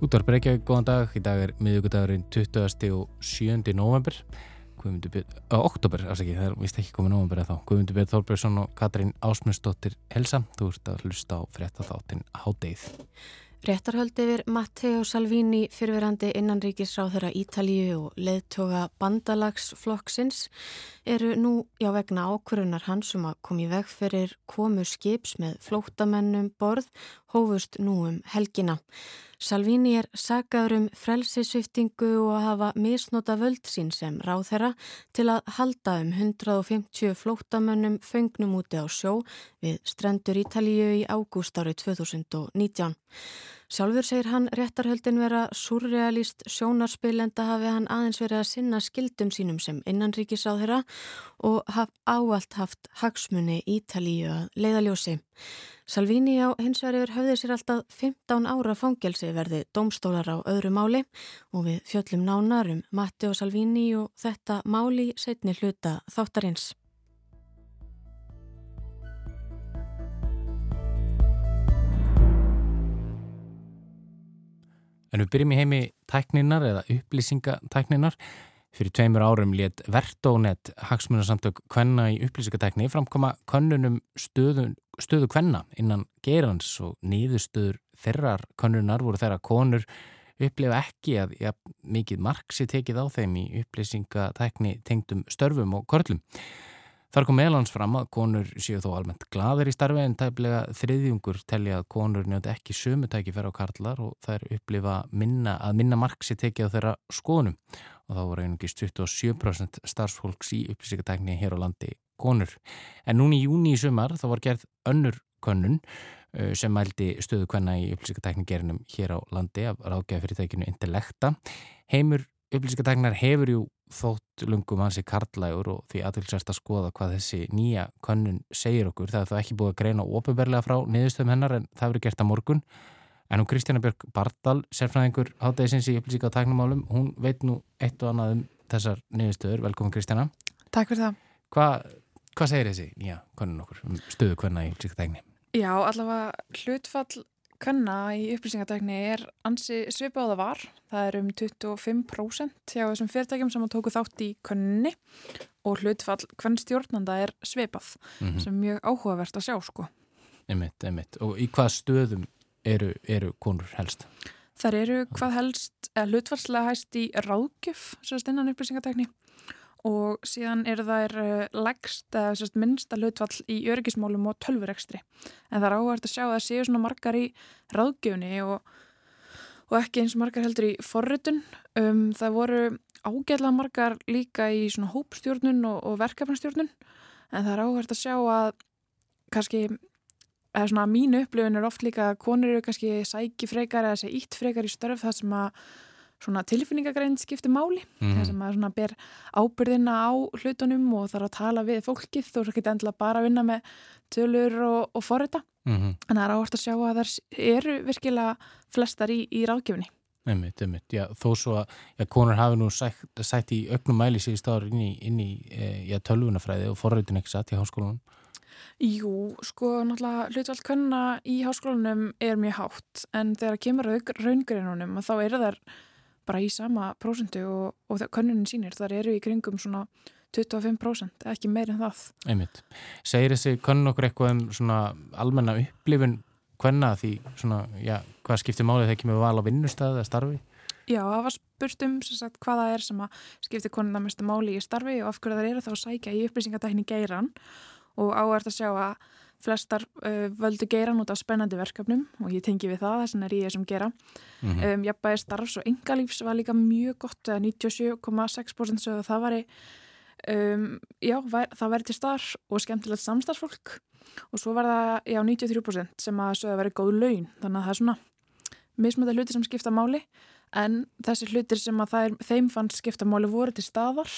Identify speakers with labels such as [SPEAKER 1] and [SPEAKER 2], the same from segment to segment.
[SPEAKER 1] Útvar Breykjavík, góðan dag. Í dag er miðugudagurinn 20. og 7. november. Guðmundur á oktober, afsaki, það er vist ekki komið november eða þá. Guðmundur Björn Þórbjörnsson og Katrín Ásmundsdóttir Helsa. Þú ert að hlusta á fréttatháttin Hádeið.
[SPEAKER 2] Réttarhöld yfir Matteo Salvini fyrverandi innanríkisráðara Ítalíu og leðtoga bandalagsflokksins eru nú já vegna ákvörunar hans um að komi veg fyrir komu skips með flóttamennum borð hófust nú um helgina. Salvini er sagaður um frelsisviftingu og að hafa misnota völd sín sem ráðherra til að halda um 150 flóttamönnum fengnum úti á sjó við strendur Ítalíu í ágúst árið 2019. Sjálfur segir hann réttarhöldin vera surrealist sjónarspil en það hafi hann aðeins verið að sinna skildum sínum sem innanríkisáðherra og haf áallt haft hagsmunni Ítalíu að leiðaljósi. Salvini á hins vegar yfir höfði sér alltaf 15 ára fangelsi verði domstólar á öðru máli og við fjöllum nánarum Matti og Salvini og þetta máli setni hluta þáttarins.
[SPEAKER 1] En við byrjum í heimi tækninar eða upplýsingatækninar. Fyrir tveimur árum létt Vertónet hagsmunarsamtök kvenna í upplýsingatækni framkoma könnunum stöðu, stöðu kvenna innan gerans og nýðustöður þerrar könnunar voru þeirra konur upplifa ekki að ja, mikið marksi tekið á þeim í upplýsingatækni tengdum störfum og körlum. Þar kom meðlans fram að konur séu þó almennt gladir í starfi en tæplega þriðjungur telja að konur njóti ekki sömutæki fyrir á karlar og þær upplifa minna, að minna marksi tekið á þeirra skoðunum og þá voru einungist 27% starfsfólks í upplýsingatækni hér á landi konur. En núni í júni í sumar þá var gerð önnur könnun uh, sem mældi stöðu kvenna í upplýsingatækni gerinum hér á landi af ráðgæði fyrirtækinu Intellekta. Heimur upplýsingatæknar hefur jú þótt lungum hansi karlægur og því aðtilsvært að skoða hvað þessi nýja könnun segir okkur. Það er þá ekki búið að greina ópenbarlega frá niðurstöðum hennar en það verið gert að morgun. En hún Kristjana Björg Bardal, sérfræðingur hátæðisins í upplýsika tæknumálum, hún veit nú eitt og annað um þessar niðurstöður. Velkomin Kristjana.
[SPEAKER 3] Takk fyrir það.
[SPEAKER 1] Hva, hvað segir þessi nýja könnun okkur um stöðu hverna í upplýsika tækni?
[SPEAKER 3] Já, allavega hlutfall Kanna í upplýsingatækni er ansi svipað á það var. Það er um 25% hjá þessum fyrirtækjum sem tóku þátt í könni og hlutfall hvern stjórnanda er svipað mm -hmm. sem er mjög áhugavert að sjá sko.
[SPEAKER 1] Einmitt, einmitt. Og í hvað stöðum eru, eru konur helst?
[SPEAKER 3] Það eru hvað helst, eða hlutfallslega hægst í ráðgjöf, svo innan upplýsingatækni og síðan eru þær eða sérst, minnsta hlutfall í örgismálum og tölvurekstri. En það er áhverð að sjá að það séu svona margar í ráðgjöfni og, og ekki eins margar heldur í forritun. Um, það voru ágæðlega margar líka í svona hópstjórnun og, og verkefnastjórnun. En það er áhverð að sjá að kannski eða svona mínu upplifin er oft líka að konur eru kannski sæki frekar eða sé ítt frekar í störf það sem að svona tilfinningagrein skiptir máli. Mm þess að maður svona ber ábyrðina á hlutunum og þarf að tala við fólkið þú er ekki endilega bara að vinna með tölur og, og forrita. Mm -hmm. en það er áherslu að sjá að það eru virkilega flestar í, í ráðgjöfni
[SPEAKER 1] Einmitt, einmitt, já, þó svo að já, konur hafi nú sætt, sætt í ögnum mæli síðust ára inn í, inn í e, tölvunafræði og forritin ekki satt í háskólanum.
[SPEAKER 3] Jú, sko, náttúrulega hlutvald könna í háskólanum er mjög hátt en þegar kemur raungreinunum þá eru þær bara í sama prósentu og, og könnunin sínir þar eru í kringum svona 25% ekki meir en það
[SPEAKER 1] Einmitt. Segir þessi könnun okkur eitthvað um svona almenna upplifun hvenna því svona, já, hvað skiptir málið þegar kemur val á vinnustæðu eða starfi?
[SPEAKER 3] Já, það var spurt um sagt, hvaða er sem að skiptir konuna mestu máli í starfi og af hverju það eru þá að sækja í upplýsingatækni geiran og áhverð að sjá að flestar uh, völdu geiran út af spennandi verkefnum og ég tengi við það, þess vegna er ég þessum gera. Mm -hmm. um, Jafnbæði starfs og engalífs var líka mjög gott, 97,6% sögðu það var um, já, það væri til starf og skemmtilegt samstarfsfólk og svo var það, já, 93% sem að sögðu að veri góð laun, þannig að það er svona mismöða hluti sem skipta máli en þessi hlutir sem að er, þeim fannst skipta máli voru til staðar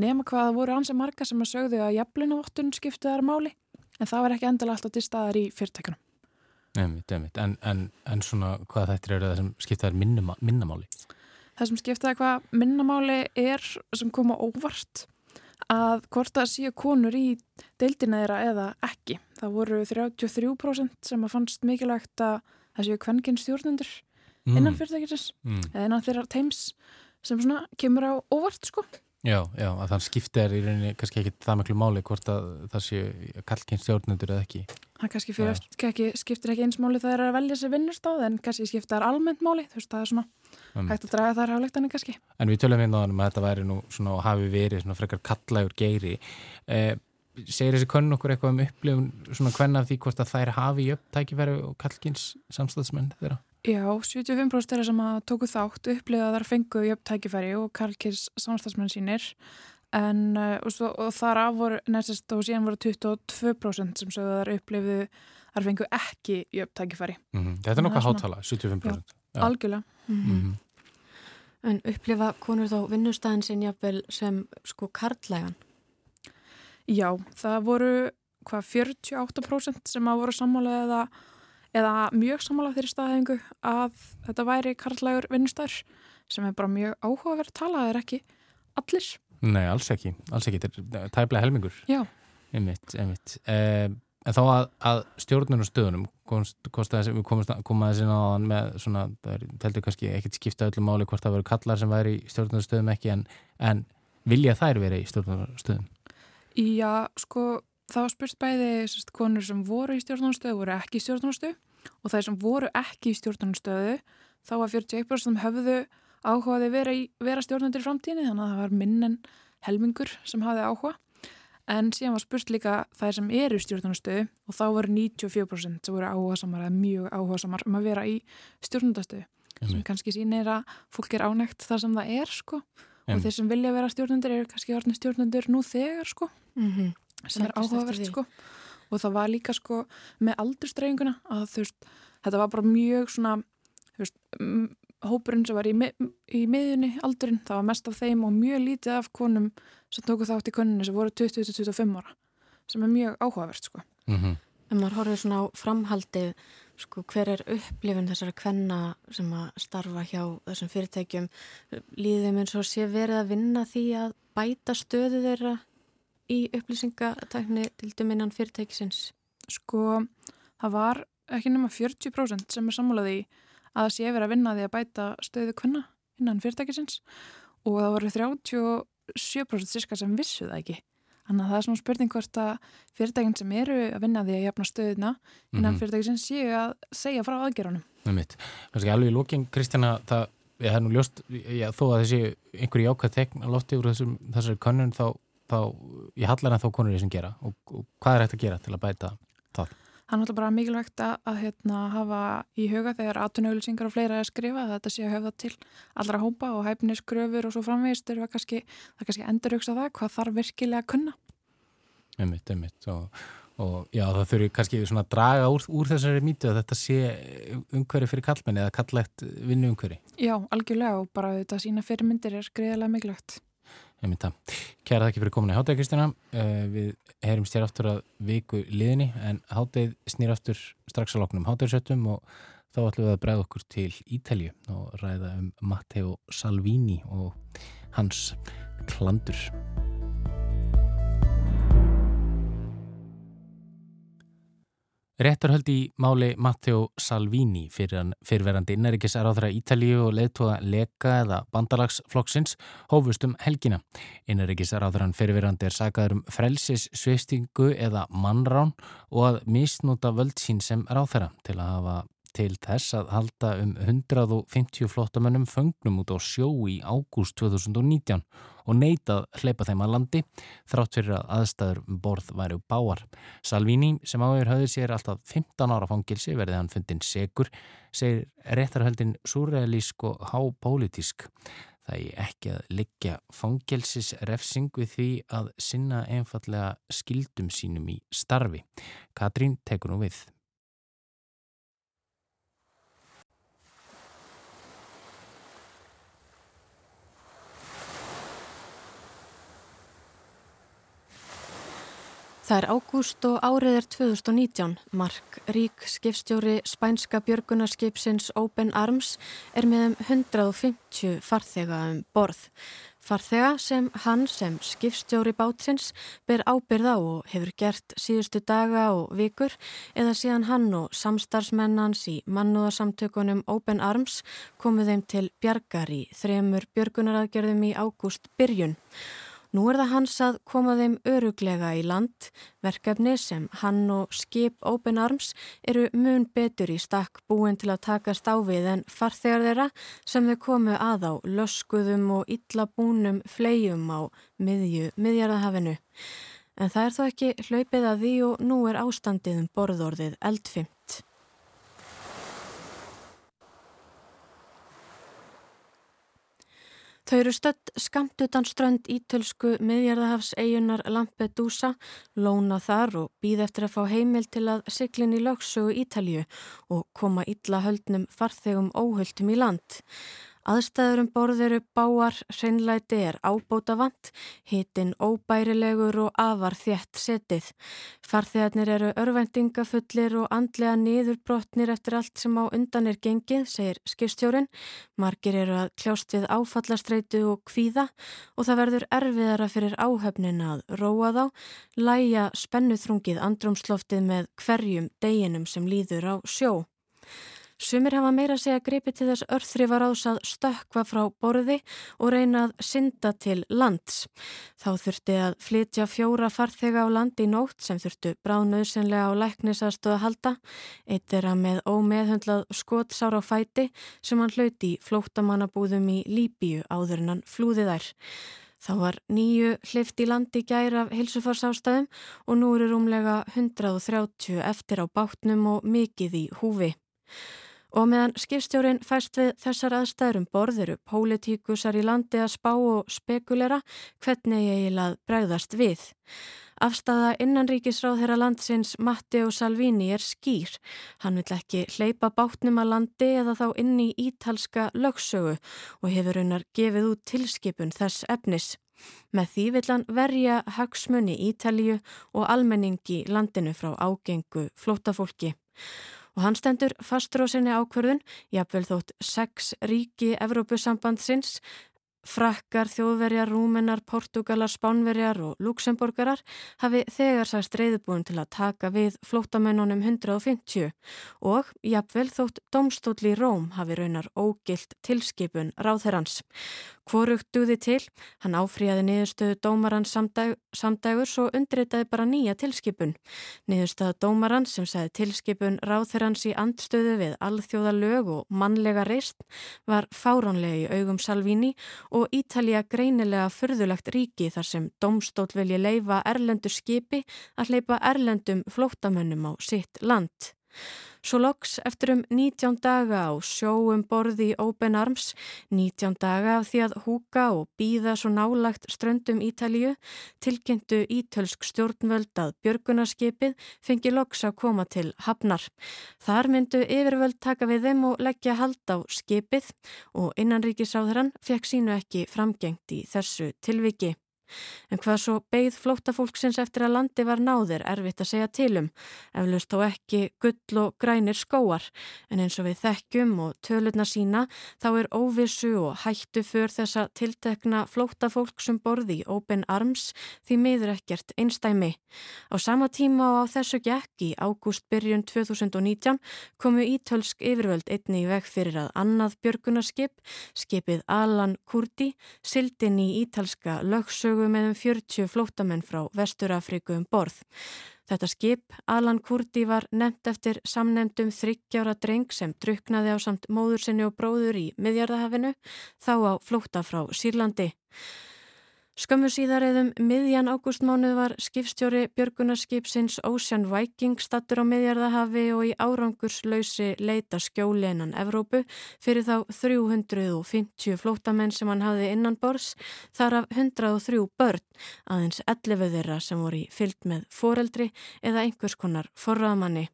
[SPEAKER 3] nema hvaða voru ansið marga sem að sögðu að jafnlunavottun skipta þær máli en það var ekki endilega alltaf til staðar í fyrirtækunum.
[SPEAKER 1] Nefnitt, nefnitt. En, en, en svona hvað þetta eru það sem skiptaður minna, minnamáli?
[SPEAKER 3] Það sem skiptaður hvað minnamáli er sem koma óvart að hvort það séu konur í deildina þeirra eða ekki. Það voru 33% sem að fannst mikilvægt að það séu kvenkinn stjórnundur innan
[SPEAKER 1] Mm.
[SPEAKER 3] fyrirtækisins
[SPEAKER 1] Mm.
[SPEAKER 3] eða innan þeirra teims sem svona kemur á óvart sko.
[SPEAKER 1] Já, já, að þann skipti er í rauninni kannski ekki það miklu máli hvort að það sé kallkinn stjórnendur eða ekki.
[SPEAKER 3] Það kannski fyrir eftir, ekki, skiptir ekki eins máli það er að velja sér vinnustáð en kannski skiptir það almennt máli, þú veist það er svona
[SPEAKER 1] Um,
[SPEAKER 3] hægt að draga þar hálfleiktanir kannski.
[SPEAKER 1] en við tölum hérna á hann að þetta væri nú svona og hafi verið svona frekar kallægur geiri. Eh, segir þessi konun okkur eitthvað um upplifun svona hvenna því hvort að þær hafi jöfn tækifæri og kallkins samstæðsmenn þeirra?
[SPEAKER 3] Já, 75% þeirra sem að tóku þátt upplifa að þar fengu jöfn tækifæri og Karlkirs samstagsmenn sínir en uh, og, svo, og þar af voru næstast og síðan voru 22% sem sögðu að þar upplifu þar fengu ekki jöfn tækifæri.
[SPEAKER 1] Mm Þetta er nokkað hátala, 75%. Já.
[SPEAKER 3] Algjörlega.
[SPEAKER 2] Mhm.
[SPEAKER 1] Mm
[SPEAKER 2] En upplifa konur þá vinnustæðin sinn jafnvel sem sko karlægan?
[SPEAKER 3] Já, það voru hvað 48% sem að voru sammála eða, eða mjög sammála þeirri staðhengu að þetta væri karlægur vinnustæður sem er bara mjög áhugaverð að tala, það er ekki allir.
[SPEAKER 1] Nei, alls ekki, alls ekki, þetta er tæplega helmingur.
[SPEAKER 3] Já.
[SPEAKER 1] Einmitt, einmitt. Eh, en þá að, að stjórnunum stöðunum, komst, kostaði, við komumst að, koma aðeins inn á hann með svona, það er, teldur kannski ekkit skipta öllu máli hvort það veru kallar sem væri í stjórnunum stöðum ekki, en, en vilja þær verið í stjórnunum stöðum?
[SPEAKER 3] Já, sko, það var spurt bæði sérst, konur sem voru í stjórnarnstöðu voru ekki í stjórnarnstöðu og þeir sem voru ekki í stjórnarnstöðu þá var 41% sem höfðu áhugaði vera, í, vera stjórnandir í framtíðinni þannig að það var minn en helmingur sem hafði áhuga en síðan var spurt líka þær sem eru í stjórnarnstöðu og þá voru 94% sem voru áhuga samar eða mjög áhuga samar um að vera í stjórnarnstöðu sem kannski sýnir að fólk er ánægt þar sem það er sko og
[SPEAKER 1] Einmitt.
[SPEAKER 3] þeir sem vilja vera stjórnandir eru kannski orðin stjórnandir nú þegar sko
[SPEAKER 2] Mm -hmm.
[SPEAKER 3] Sem er áhugavert sko og það var líka sko með aldurstreyinguna að þú veist, þetta var bara mjög svona þú veist, hópurinn sem var í, mi í miðjunni aldurinn, það var mest af þeim og mjög lítið af konum sem tóku þátt í konunni sem voru 20-25 ára sem er mjög áhugavert sko
[SPEAKER 1] Mm -hmm.
[SPEAKER 2] En maður horfir svona á framhaldið, sko, hver er upplifin þessara kvenna sem að starfa hjá þessum fyrirtækjum? Líðum eins og sé verið að vinna því að bæta stöðu þeirra í upplýsingatækni til dæminnan fyrirtækisins?
[SPEAKER 3] sko, það var ekki nema 40% sem er sammálaði að það sé verið að vinna því að bæta stöðu kvenna innan fyrirtækisins og það voru 37% sirka sem vissu það ekki Þannig að það er svona spurning hvort að fyrirtækinn sem eru að vinna því að jafna stöðuna innan
[SPEAKER 1] Mhm.
[SPEAKER 3] fyrirtækinn séu að segja frá aðgerunum.
[SPEAKER 1] Einmitt. Kannski alveg í lókin, Kristjana, það, ég hef nú ljóst, já, þó að þessi einhverju jákvæð tekn að lofti úr þessum, þessari könnun, þá, þá, ég hallar en þá konur í sem gera og, og hvað er hægt að gera til að bæta það?
[SPEAKER 3] Það er náttúrulega bara mikilvægt að, hérna, hafa í huga þegar atvinnauðlýsingar og fleira er að skrifa að þetta sé að höfða til allra hópa og hæfniskröfur og svo framvegist er kannski, það er kannski endur hugsa það hvað þarf virkilega að kunna.
[SPEAKER 1] Einmitt, einmitt og, og já, það þurfi kannski svona að draga úr, úr þessari mýtu að þetta sé umhverfi fyrir kallmenni eða kallægt vinnu umhverfi.
[SPEAKER 3] Já, algjörlega og bara þetta sína fyrirmyndir er greiðilega mikilvægt.
[SPEAKER 1] Kæra þakki fyrir komin í Hátæði Kristina. Uh, við heyrim stér aftur að viku liðinni en Hátæð snýr aftur strax að loknum Hátæðsötum og þá ætlum við að bregða okkur til Ítalju og ræða um Matteo Salvini og hans klandur. Réttarhöld í máli Matteo Salvini fyrirverandi innærikis aðráðra Ítalíu og leðtóða Lega eða bandalagsflokksins hófust um helgina. Innærikis aðráðran fyrirverandi er sagaður um frelsis, sveistingu eða mannrán og að misnúta völd sín sem ráðherra til að hafa til þess að halda um 150 flottamönnum föngnum út á sjó í ágúst 2019 og neitað hleypa þeim að landi þrátt fyrir að aðstæður um borð væri báar. Salvini sem áður höfði sér alltaf 15 ára fangilsi verði hann fundin segur segir réttarhöldin súrealísk og hápolítisk. Það er ekki að liggja fangelsis refsing við því að sinna einfallega skildum sínum í starfi. Katrín tekur nú við.
[SPEAKER 2] Það er ágúst og árið er 2019. Mark Rík, skipstjóri spænska björgunarskipsins Open Arms, er með um 150 farþega um borð. Farþega sem hann sem skipstjóri bátsins ber ábyrð á og hefur gert síðustu daga og vikur eða síðan hann og samstarfsmennans í mannúðarsamtökunum Open Arms komuð þeim til bjargar í þremur björgunaraðgerðum í ágúst byrjun. Nú er það hans að koma þeim öruglega í land, verkefni sem hann og skip Open Arms eru mun betur í stakk búin til að takast á við en farþegar þeirra sem þau komu að á löskuðum og illa búnum flegjum á miðju miðjarðahafinu. En það er þó ekki hlaupið að því og nú er ástandið um borðorðið eldfim. Þau eru stödd skamt utan strönd ítölsku miðjarðahafseigunar Lampedusa, lóna þar og býð eftir að fá heimil til að siglin í lögsögu Ítalju og koma illa höldnum farþegum óhuldum í land. Aðstæður um borðiru báar hreinlæti er ábóta vant, hitin óbærilegur og afar þjætt setið. Farþegarnir eru örvendingafullir og andlega niðurbrotnir eftir allt sem á undan er gengið, segir skistjórin. Margir eru að kljást við áfallastreitu og kvíða og það verður erfiðara fyrir áhöfnin að róa þá, læja spennuþrungið andrumsloftið með hverjum deginum sem líður á sjó. Sumir hafa meira segja greipið til þess örþrifar ás að stökka frá borði og reyna að synda til lands. Þá þurfti að flytja fjóra farþega á landi í nótt sem þurftu bráðnauðsynlega á læknisastu að halda. Eitt er að með ómeðhundlað skotsára fæti sem hann hlauti í flóttamannabúðum í Líbíu áður en hann flúði þær. Þá var nýju hlift í landi gæra af hilsufarsástæðum og nú eru rúmlega 130 eftir á bátnum og mikið í húfi. Og meðan skipstjórin fæst við þessar aðstæðurum borðiru pólitíkusar í landi að spá og spekulera hvernig ég eiginlega bregðast við. Afstafa innanríkisráð þeirra landsins Matteo Salvini er skýr. Hann vill ekki hleypa bátnum að landi eða þá inn í ítalska lögsögu og hefur unnar gefið út tilskipun þess efnis. Með því vill hann verja hagsmunni Ítalju og almenningi landinu frá ágengu flótafólki og hann stendur fastur á sinni ákverðun, jafnvel þótt sex ríki Evrópusambandsins Frakkar, þjóðverjar, rúmenar, portugalar, spánverjar og luxemburgarar hafi þegar sæst reyðbúin til að taka við flótamennunum 150 og jafnvel þótt domstóli í Róm hafi raunar ógilt tilskipun ráðherrans. Hvorugt duði til, hann áfríði niðurstöðu dómaran samdæg, samdægur svo undritaði bara nýja tilskipun. Niðurstöðu dómaran sem sagði tilskipun ráðherrans í andstöðu við alþjóða lög og mannlega reist var fáránlega í augum Salvini og Ítalija greinilega fyrðulegt ríki þar sem domstól vilji leifa erlendu skipi að hleypa erlendum flótamönnum á sitt land. Svo loks eftir um 19 daga á sjóum borði í Open Arms, 19 daga af því að húka og býða svo nálagt ströndum Ítalíu, tilkynntu ítölsk stjórnvöld að björgunarskipið fengi loks að koma til hafnar. Þar myndu yfirvöld taka við þeim og leggja hald á skipið og innanríkisáðurann fekk sínu ekki framgengt í þessu tilviki. En hvað svo beigð flóttafólksins eftir að landi var náðir erfitt að segja tilum, eflust þó ekki gull og grænir skóar, en eins og við þekkjum og tölurna sína þá er óvissu og hættu för þessa tiltekna flóttafólksum borði í Open Arms því miður ekkert einstæmi. Á sama tíma og á þessu gekk í ágúst byrjun 2019 komu ítölsk yfirvöld einni í veg fyrir að annað björgunarskip, skipið Alan Kurdi, sildin í ítalska lögsögu flugu með um 40 flótamenn frá Vesturafriku um borð. Þetta skip, Alan Kurdi, var nefnt eftir samnefndum þryggjára dreng sem druknaði á samt móður sinni og bróður í miðjarðahafinu, þá á flóta frá Sýrlandi. Skömmu síðar eðum miðjan ágústmánuð var skipstjóri Björgunarskipsins Ocean Viking stattur á miðjarðahafi og í árangurslausi leita skjóli innan Evrópu fyrir þá 350 flótamenn sem hann hafði innan bors, þar af 103 börn, aðeins 11 þeirra sem voru í fyllt með foreldri eða einhvers konar forraðmanni.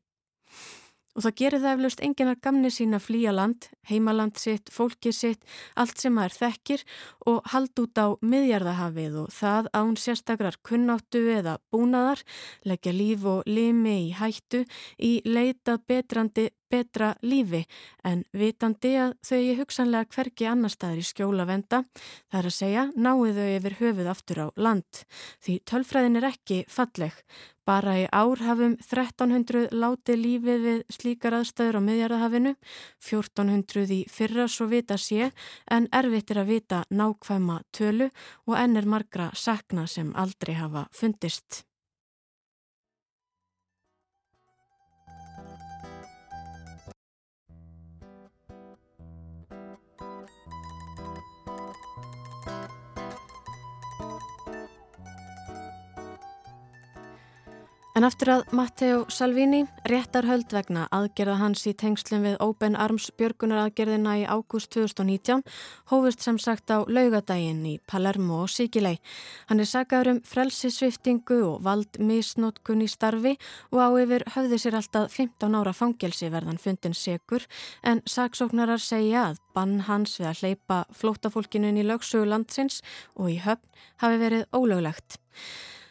[SPEAKER 2] Og það gerir það eflaust enginar gamni sín að flýja land, heimaland sitt, fólkið sitt, allt sem það er þekkir og hald út á miðjarðahafið og það án sérstakrar kunnáttu eða búnaðar, leggja líf og limi í hættu í leita betrandi betra lífi en vitandi að þau er hugsanlega hverki annar staðir í skjóla venda, það er að segja náðu þau yfir höfuð aftur á land. Því tölfræðin er ekki falleg. Bara í ár hafum 1300 láti lífið við slíkar aðstæður á miðjarðahafinu, 1400 í fyrra svo vita sé en erfitt er að vita nákvæma tölu og enn er margra sakna sem aldrei hafa fundist. En aftur að Matteo Salvini, réttarhöld vegna aðgerða hans í tengslum við Open Arms björgunaraðgerðina í ágúst 2019, hófust sem sagt á laugadaginn í Palermo og Sikilei. Hann er sagaður um frelsisviftingu og vald misnótkun í starfi og á yfir höfði sér alltaf 15 ára fangelsi verðan fundin segur, en saksóknarar segja að bann hans við að hleypa flótafólkinu inn í lögsögu landsins og í höfn hafi verið ólöglegt.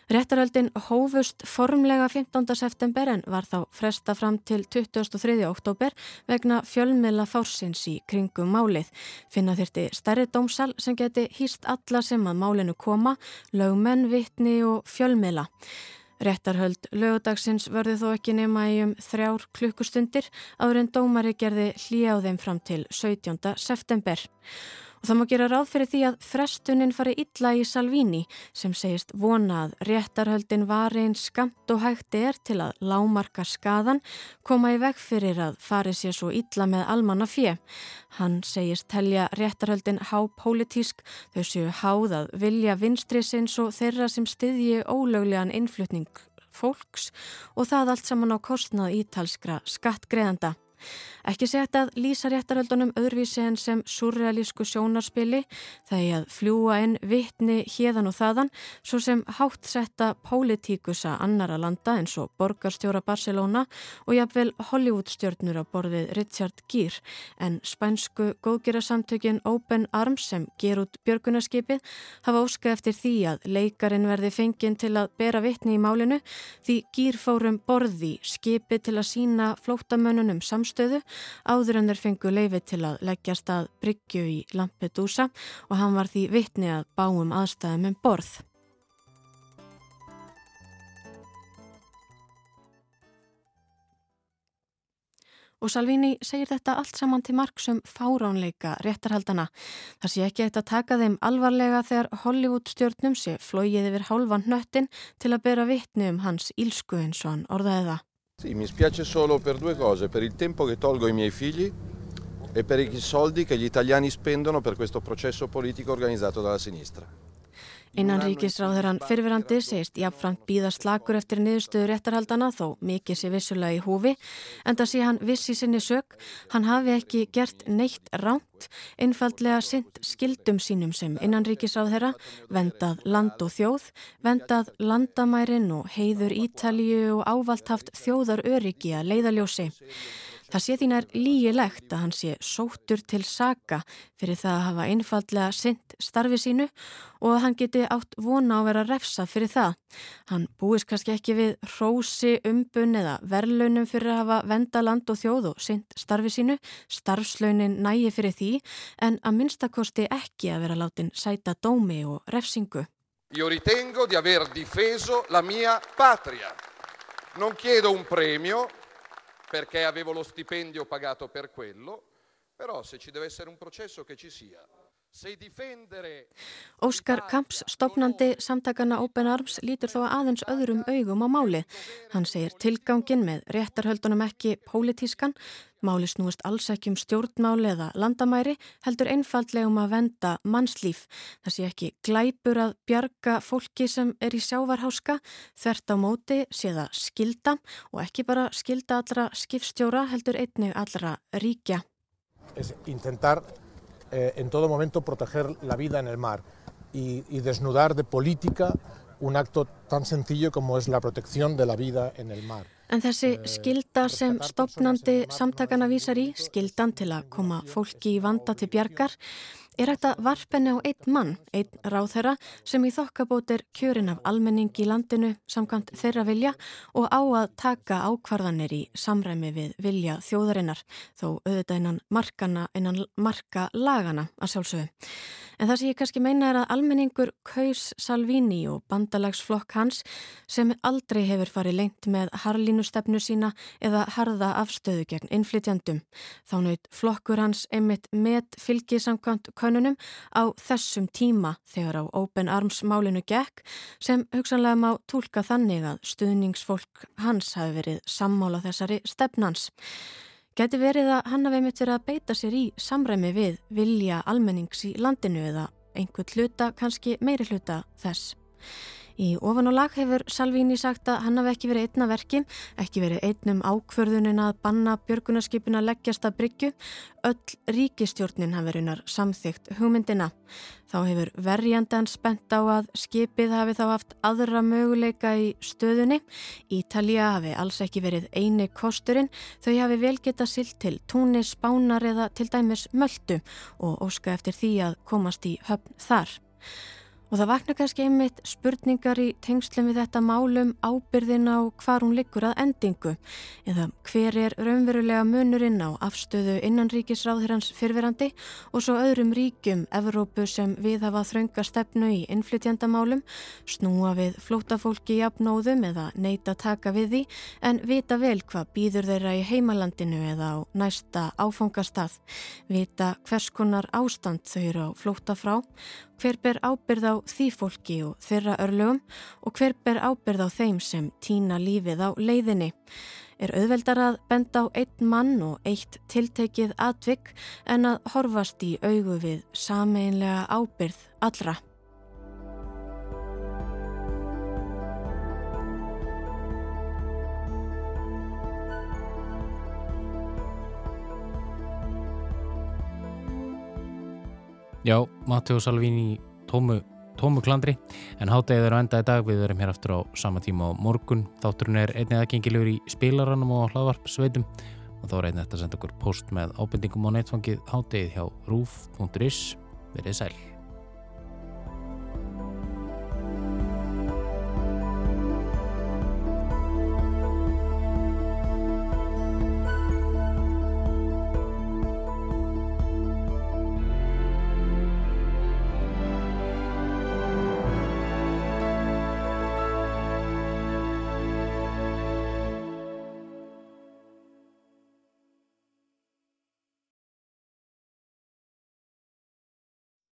[SPEAKER 2] Réttaröldin hófust formlega 15. september en var þá fresta fram til 23. oktober vegna fjölmiðla fársins í kringum málið. Finna þyrti stærri dómsal sem geti hýst alla sem að málinu koma, lögmenn, vittni og fjölmiðla. Réttarhöld lögudagsins verði þó ekki nema í um þrjár klukkustundir áður en dómari gerði þeim fram til 17. september. Og það má gera ráð fyrir því að frestunin fari illa í Salvini sem segist vona að réttarhöldin var einn skamt og hægt er til að lámarka skadan koma í veg fyrir að fari sér svo illa með almanna fjö. Hann segist telja réttarhöldin hápólitísk þau séu háð að vilja vinstri sinns og þeirra sem styðji ólöglegan innflutning fólks og það allt saman á kostnað ítalskra skattgreðanda. Ekki segt að lýsa réttaröldunum öðruvísi en sem surrealísku sjónarspili. Þegar að fljúa inn vittni hérðan og þaðan svo sem háttsetta pólitíkusa annara landa eins og borgarstjóra Barcelona og jafnvel Hollywoodstjörnur á borðið Richard Gere. En spænsku góðgerasamtökin Open Arms sem ger út björgunarskipið hafa óska eftir því að leikarin verði fenginn til að bera vittni í málinu því Gere fórum borði skipið til að sína flótamönnunum samstöðu áður en þeir fengu leifi til að leggja stað Bryggju í Lampedusa og hann var því vittni að báum aðstæðum um borð. Og Salvini segir þetta allt saman til marksum fáránleika réttarhaldana. Það sé ekki eitt að taka þeim alvarlega þegar Hollywood stjórnum sé flóið yfir hálfan hnöttin til að bera vittni um hans ílsku eins og hann orðaði það.
[SPEAKER 4] Sì, mi spiace solo per due cose, per il tempo che tolgo ai miei figli e per i soldi che gli italiani spendono per questo processo politico organizzato dalla sinistra.
[SPEAKER 2] Innanríkisráðurann fyrfirandi segist jafnframt býða slakur eftir niðurstöðu réttarhaldana þó mikið sé vissulega í húfi en það sé hann viss í sinni sög, hann hafi ekki gert neitt ránt, einfaldlega synd skildum sínum sem innanríkisráðherra, vendað land og þjóð, vendað landamærin og heiður Ítalíu og ávalt haft þjóðar öryggi að leiðaljósi. Það sé þín er lígilegt að hann sé sóttur til saka fyrir það að hafa einfallega synd starfi sínu og að hann geti átt vona á vera refsa fyrir það. Hann búist kannski ekki við hrósi, umbun eða verlaunum fyrir að hafa venda land og þjóð og synd starfi sínu, starfslaunin nægi fyrir því en að minnstakosti ekki að vera látin sæta dómi og refsingu.
[SPEAKER 4] Io ritengo di aver difeso la mia patria. Non chiedo un premio perché avevo lo stipendio pagato per quello, però se ci deve essere un processo che ci sia.
[SPEAKER 2] Óskar Kamps, stopnandi samtakana Open Arms, lítur þó aðeins öðrum augum á máli. Hann segir tilgangin með réttarhöldunum ekki pólitískan, máli snúist alls ekki um stjórnmáli eða landamæri, heldur einfaldlega um að venda mannslíf. Það sé ekki glæpur að bjarga fólki sem er í sjávarháska, þvert á móti sé það skilda og ekki bara skilda allra skipstjóra heldur einnig allra ríkja.
[SPEAKER 5] Intentar eh, en todo momento proteger la vida en el mar y, y, desnudar de política un acto tan sencillo como es la protección de la vida en el mar.
[SPEAKER 2] En þessi skilda sem stopnandi samtakana vísar í, skildan til að koma fólki í vanda til bjargar, er þetta varpenni á einn mann, einn ráðherra sem í þokkabót er kjörin af almenning í landinu samkvæmt þeirra vilja og á að taka ákvarðanir í samræmi við vilja þjóðarinnar, þó auðvitað innan, markana, innan marka lagana að sjálfsögðu. En það sem ég kannski meina er að almenningur kaus Salvini og bandalagsflokk hans sem aldrei hefur farið lengt með harlínustefnu sína eða harða afstöðu gegn innflytjandum. Þá naut flokkur hans einmitt með fylgisamkvæmt konunum á þessum tíma þegar á Open Arms málinu gekk sem hugsanlega má tólka þannig að stuðningsfólk hans hafi verið sammála þessari stefnans. Geti verið að hann hafi mitt verið að beita sér í samræmi við vilja almennings í landinu eða einhvern hluta, kannski meiri hluta þess. Í ofan og lag hefur Salvini sagt að hann hafi ekki verið einna verki, ekki verið einnum ákverðunin að banna björgunarskipin að leggjast að bryggju. Öll ríkistjórnin hafi verunar samþygt hugmyndina. Þá hefur verjandan spennt á að skipið hafi þá haft aðra möguleika í stöðunni. Ítalija hafi alls ekki verið eini kosturinn, þau hafi vel geta silt til túni, spánar eða til dæmis möldu og óska eftir því að komast í höfn þar. Og það vakna kannski einmitt spurningar í tengslum við þetta málum ábyrðin á hvar hún liggur að endingu. Eða hver er raunverulega munurinn á afstöðu innanríkisráðherrans fyrfirandi og svo öðrum ríkjum Evrópu sem við hafa þrönga stefnu í innflytjandamálum, snúa við flótafólki í apnóðum eða neyta taka við því en vita vel hvað býður þeirra í heimalandinu eða á næsta áfangastað, vita hvers konar ástand þau eru á flóta frá hver ber ábyrð á því fólki og þeirra örlögum og hver ber ábyrð á þeim sem týna lífið á leiðinni. Er auðveldar að benda á einn mann og eitt tiltekið atvik en að horfast í augu við sameinlega ábyrð allra.
[SPEAKER 1] Já, Matteo Salvini tómu, tómu klandri. En háttegið eru enda í dag. Við verum hér aftur á sama tíma á morgun. Þátturinn er einnið aðgengilegur í spilaranum og hlaðvarp sveitum og þá er einnið þetta að senda okkur post með ábendingum á netfangið. Háttegið hjá roof.is verið sæl